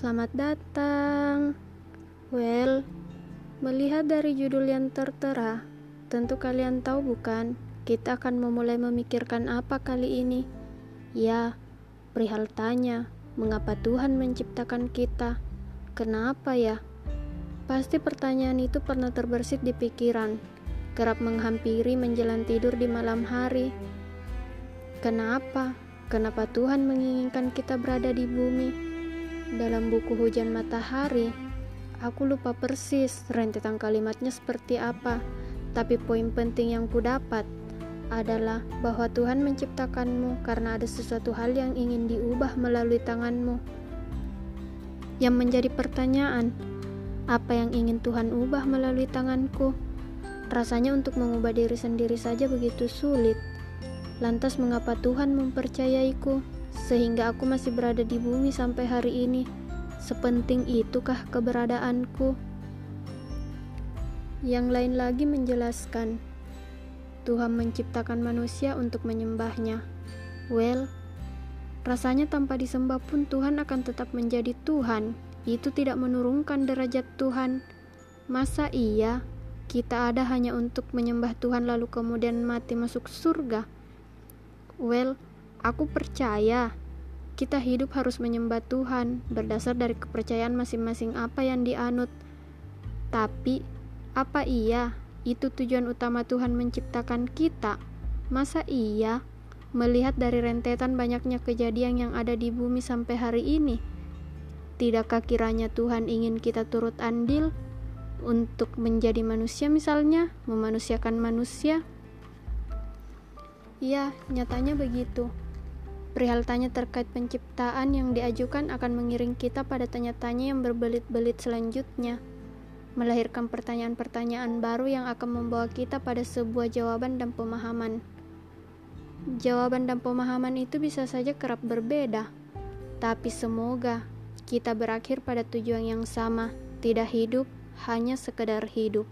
Selamat datang. Well, melihat dari judul yang tertera, tentu kalian tahu bukan? Kita akan memulai memikirkan apa kali ini? Ya, perihal tanya, mengapa Tuhan menciptakan kita? Kenapa ya? Pasti pertanyaan itu pernah terbersit di pikiran, kerap menghampiri menjelang tidur di malam hari. Kenapa? Kenapa Tuhan menginginkan kita berada di bumi? Dalam buku Hujan Matahari, aku lupa persis rentetan kalimatnya seperti apa, tapi poin penting yang kudapat adalah bahwa Tuhan menciptakanmu karena ada sesuatu hal yang ingin diubah melalui tanganmu. Yang menjadi pertanyaan, apa yang ingin Tuhan ubah melalui tanganku? Rasanya untuk mengubah diri sendiri saja begitu sulit. Lantas mengapa Tuhan mempercayaiku? Sehingga aku masih berada di bumi sampai hari ini. Sepenting itukah keberadaanku? Yang lain lagi menjelaskan, Tuhan menciptakan manusia untuk menyembahnya. Well, rasanya tanpa disembah pun Tuhan akan tetap menjadi Tuhan. Itu tidak menurunkan derajat Tuhan. Masa iya kita ada hanya untuk menyembah Tuhan lalu kemudian mati masuk surga? Well, Aku percaya kita hidup harus menyembah Tuhan berdasar dari kepercayaan masing-masing apa yang dianut. Tapi, apa iya itu tujuan utama Tuhan menciptakan kita? Masa iya melihat dari rentetan banyaknya kejadian yang ada di bumi sampai hari ini? Tidakkah kiranya Tuhan ingin kita turut andil untuk menjadi manusia misalnya, memanusiakan manusia? Ya, nyatanya begitu. Perihal tanya terkait penciptaan yang diajukan akan mengiring kita pada tanya-tanya yang berbelit-belit selanjutnya, melahirkan pertanyaan-pertanyaan baru yang akan membawa kita pada sebuah jawaban dan pemahaman. Jawaban dan pemahaman itu bisa saja kerap berbeda, tapi semoga kita berakhir pada tujuan yang sama, tidak hidup hanya sekedar hidup.